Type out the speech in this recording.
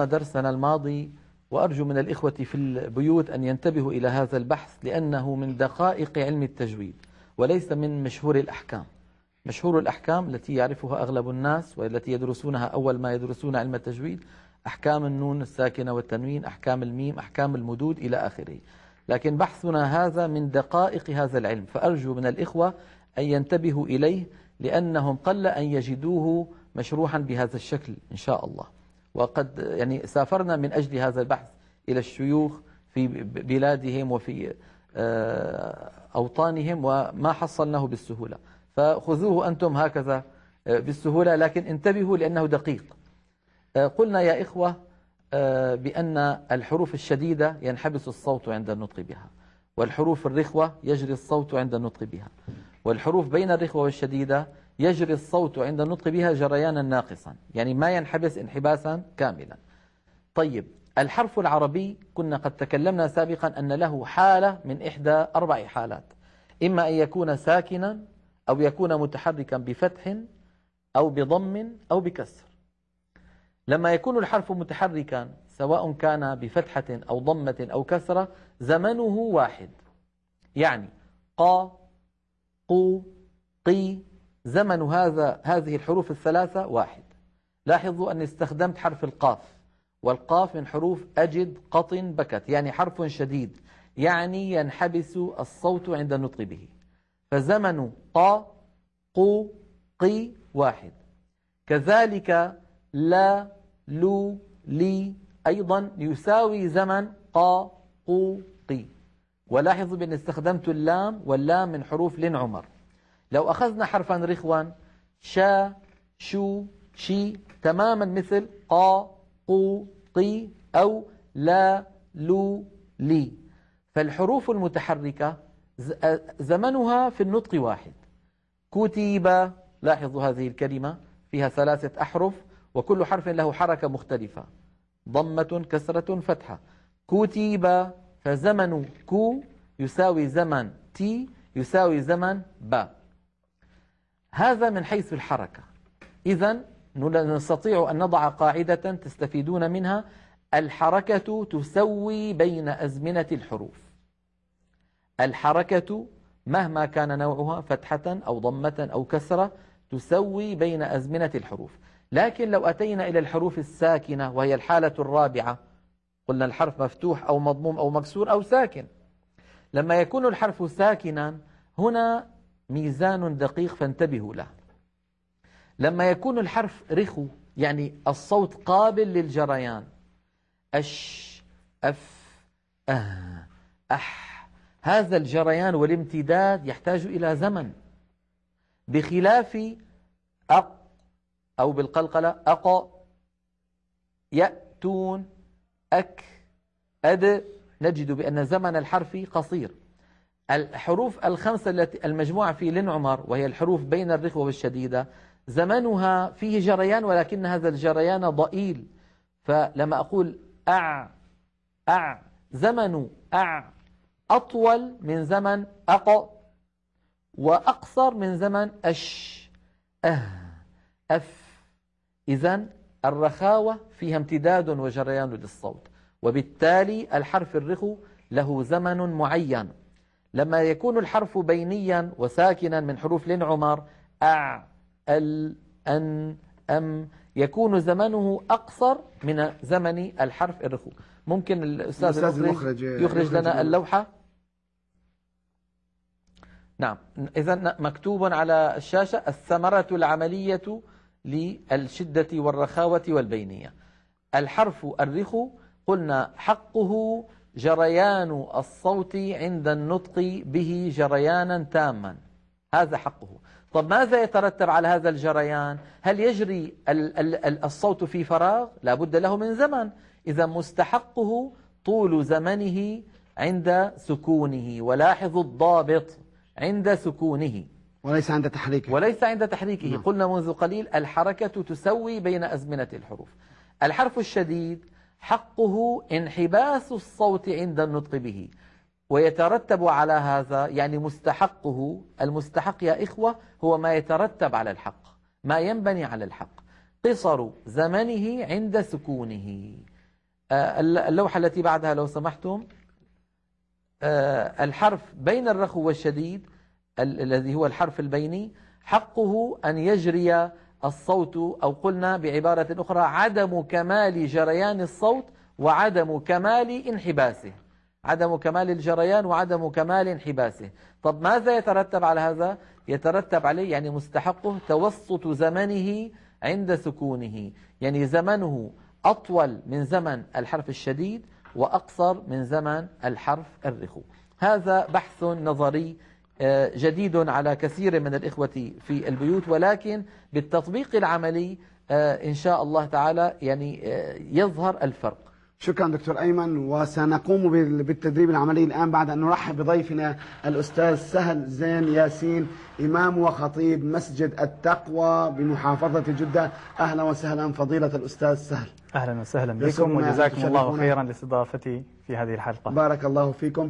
خلصنا درسنا الماضي وأرجو من الإخوة في البيوت أن ينتبهوا إلى هذا البحث لأنه من دقائق علم التجويد وليس من مشهور الأحكام. مشهور الأحكام التي يعرفها أغلب الناس والتي يدرسونها أول ما يدرسون علم التجويد أحكام النون الساكنة والتنوين أحكام الميم أحكام المدود إلى آخره. لكن بحثنا هذا من دقائق هذا العلم فأرجو من الإخوة أن ينتبهوا إليه لأنهم قل أن يجدوه مشروحا بهذا الشكل إن شاء الله. وقد يعني سافرنا من أجل هذا البحث إلى الشيوخ في بلادهم وفي آه، أوطانهم وما حصلناه بالسهولة. فخذوه أنتم هكذا آه، بالسهولة لكن انتبهوا لأنه دقيق. آه، قلنا يا إخوة بأن الحروف الشديدة ينحبس الصوت عند النطق بها والحروف الرخوة يجري الصوت عند النطق بها والحروف بين الرخوة والشديدة يجري الصوت عند النطق بها جريانا ناقصا. يعني ما ينحبس انحباسا كاملا. طيب الحرف العربي كنا قد تكلمنا سابقا أن له حالة من إحدى أربع حالات. إما أن يكون ساكنا أو يكون متحركا بفتح أو بضم أو بكسر. لما يكون الحرف متحركا سواء كان بفتحة أو ضمة أو كسرة زمنه واحد. يعني قا قو قي زمن هذا هذه الحروف الثلاثة واحد. لاحظوا أني استخدمت حرف القاف والقاف من حروف أجد قطن بكت يعني حرف شديد يعني ينحبس الصوت عند النطق به. فزمن قا قو قي واحد. كذلك لا لو لي أيضا يساوي زمن قا قو قي ولاحظوا بأن استخدمت اللام واللام من حروف لن عمر. لو أخذنا حرفا رخوا شا شو شي تماما مثل قا قو قي أو لا لو لي. فالحروف المتحركة زمنها في النطق واحد. كتب لاحظوا هذه الكلمة فيها ثلاثة أحرف وكل حرف له حركة مختلفة. ضمة كسرة فتحة. كتب فزمن كو يساوي زمن تي يساوي زمن با. هذا من حيث الحركة. إذا نستطيع أن نضع قاعدة تستفيدون منها. الحركة تسوي بين أزمنة الحروف. الحركة مهما كان نوعها فتحة أو ضمة أو كسرة تسوي بين أزمنة الحروف. لكن لو أتينا إلى الحروف الساكنة وهي الحالة الرابعة قلنا الحرف مفتوح أو مضموم أو مكسور أو ساكن. لما يكون الحرف ساكنا هنا ميزان دقيق فانتبهوا له. لما يكون الحرف رخو يعني الصوت قابل للجريان. أش أف أه أح. هذا الجريان والامتداد يحتاج إلى زمن. بخلاف أق أو بالقلقلة أق يأتون أك أد. نجد بأن زمن الحرف قصير. الحروف الخمسة التي المجموعة في لن عمر وهي الحروف بين الرخوة والشديدة. زمنها فيه جريان ولكن هذا الجريان ضئيل. فلما أقول أع أع زمن أع أطول من زمن أق وأقصر من زمن أش أه أف. إذا الرخاوة فيها امتداد وجريان للصوت. وبالتالي الحرف الرخو له زمن معين. لما يكون الحرف بينيا وساكنا من حروف لن عمر أع ال أن أم يكون زمنه أقصر من زمن الحرف الرخو. ممكن الأستاذ المخرج يخرج لنا اللوحة. نعم. إذا مكتوب على الشاشة الثمرة العملية للشدة والرخاوة والبينية. الحرف الرخو قلنا حقه جريان الصوت عند النطق به جريانا تاما. هذا حقه. طب ماذا يترتب على هذا الجريان؟ هل يجري الصوت في فراغ؟ لا بد له من زمن. إذا مستحقه طول زمنه عند سكونه. ولاحظ الضابط عند سكونه. وليس عند تحريكه. وليس عند تحريكه. نعم. قلنا منذ قليل الحركة تسوي بين أزمنة الحروف. الحرف الشديد حقه انحباس الصوت عند النطق به. ويترتب على هذا يعني مستحقه المستحق يا إخوة هو ما يترتب على الحق ما ينبني على الحق. قصر زمنه عند سكونه. آه، اللوحة التي بعدها لو سمحتم. آه، الحرف بين الرخو والشديد الذي هو الحرف البيني حقه أن يجري الصوت أو قلنا بعبارة أخرى عدم كمال جريان الصوت وعدم كمال انحباسه. عدم كمال الجريان وعدم كمال انحباسه. طب ماذا يترتب على هذا؟ يترتب عليه يعني مستحقه توسط زمنه عند سكونه. يعني زمنه أطول من زمن الحرف الشديد وأقصر من زمن الحرف الرخو. هذا بحث نظري جديد على كثير من الإخوة في البيوت ولكن بالتطبيق العملي آه، إن شاء الله تعالى يعني آه، يظهر الفرق. شكرا دكتور أيمن وسنقوم بالتدريب العملي الآن بعد أن نرحب بضيفنا الأستاذ سهل زين ياسين إمام وخطيب مسجد التقوى بمحافظة جدة. أهلا وسهلا فضيلة الأستاذ سهل. أهلا وسهلا بكم وجزاكم الله خيرا لاستضافتي في هذه الحلقة. بارك الله فيكم.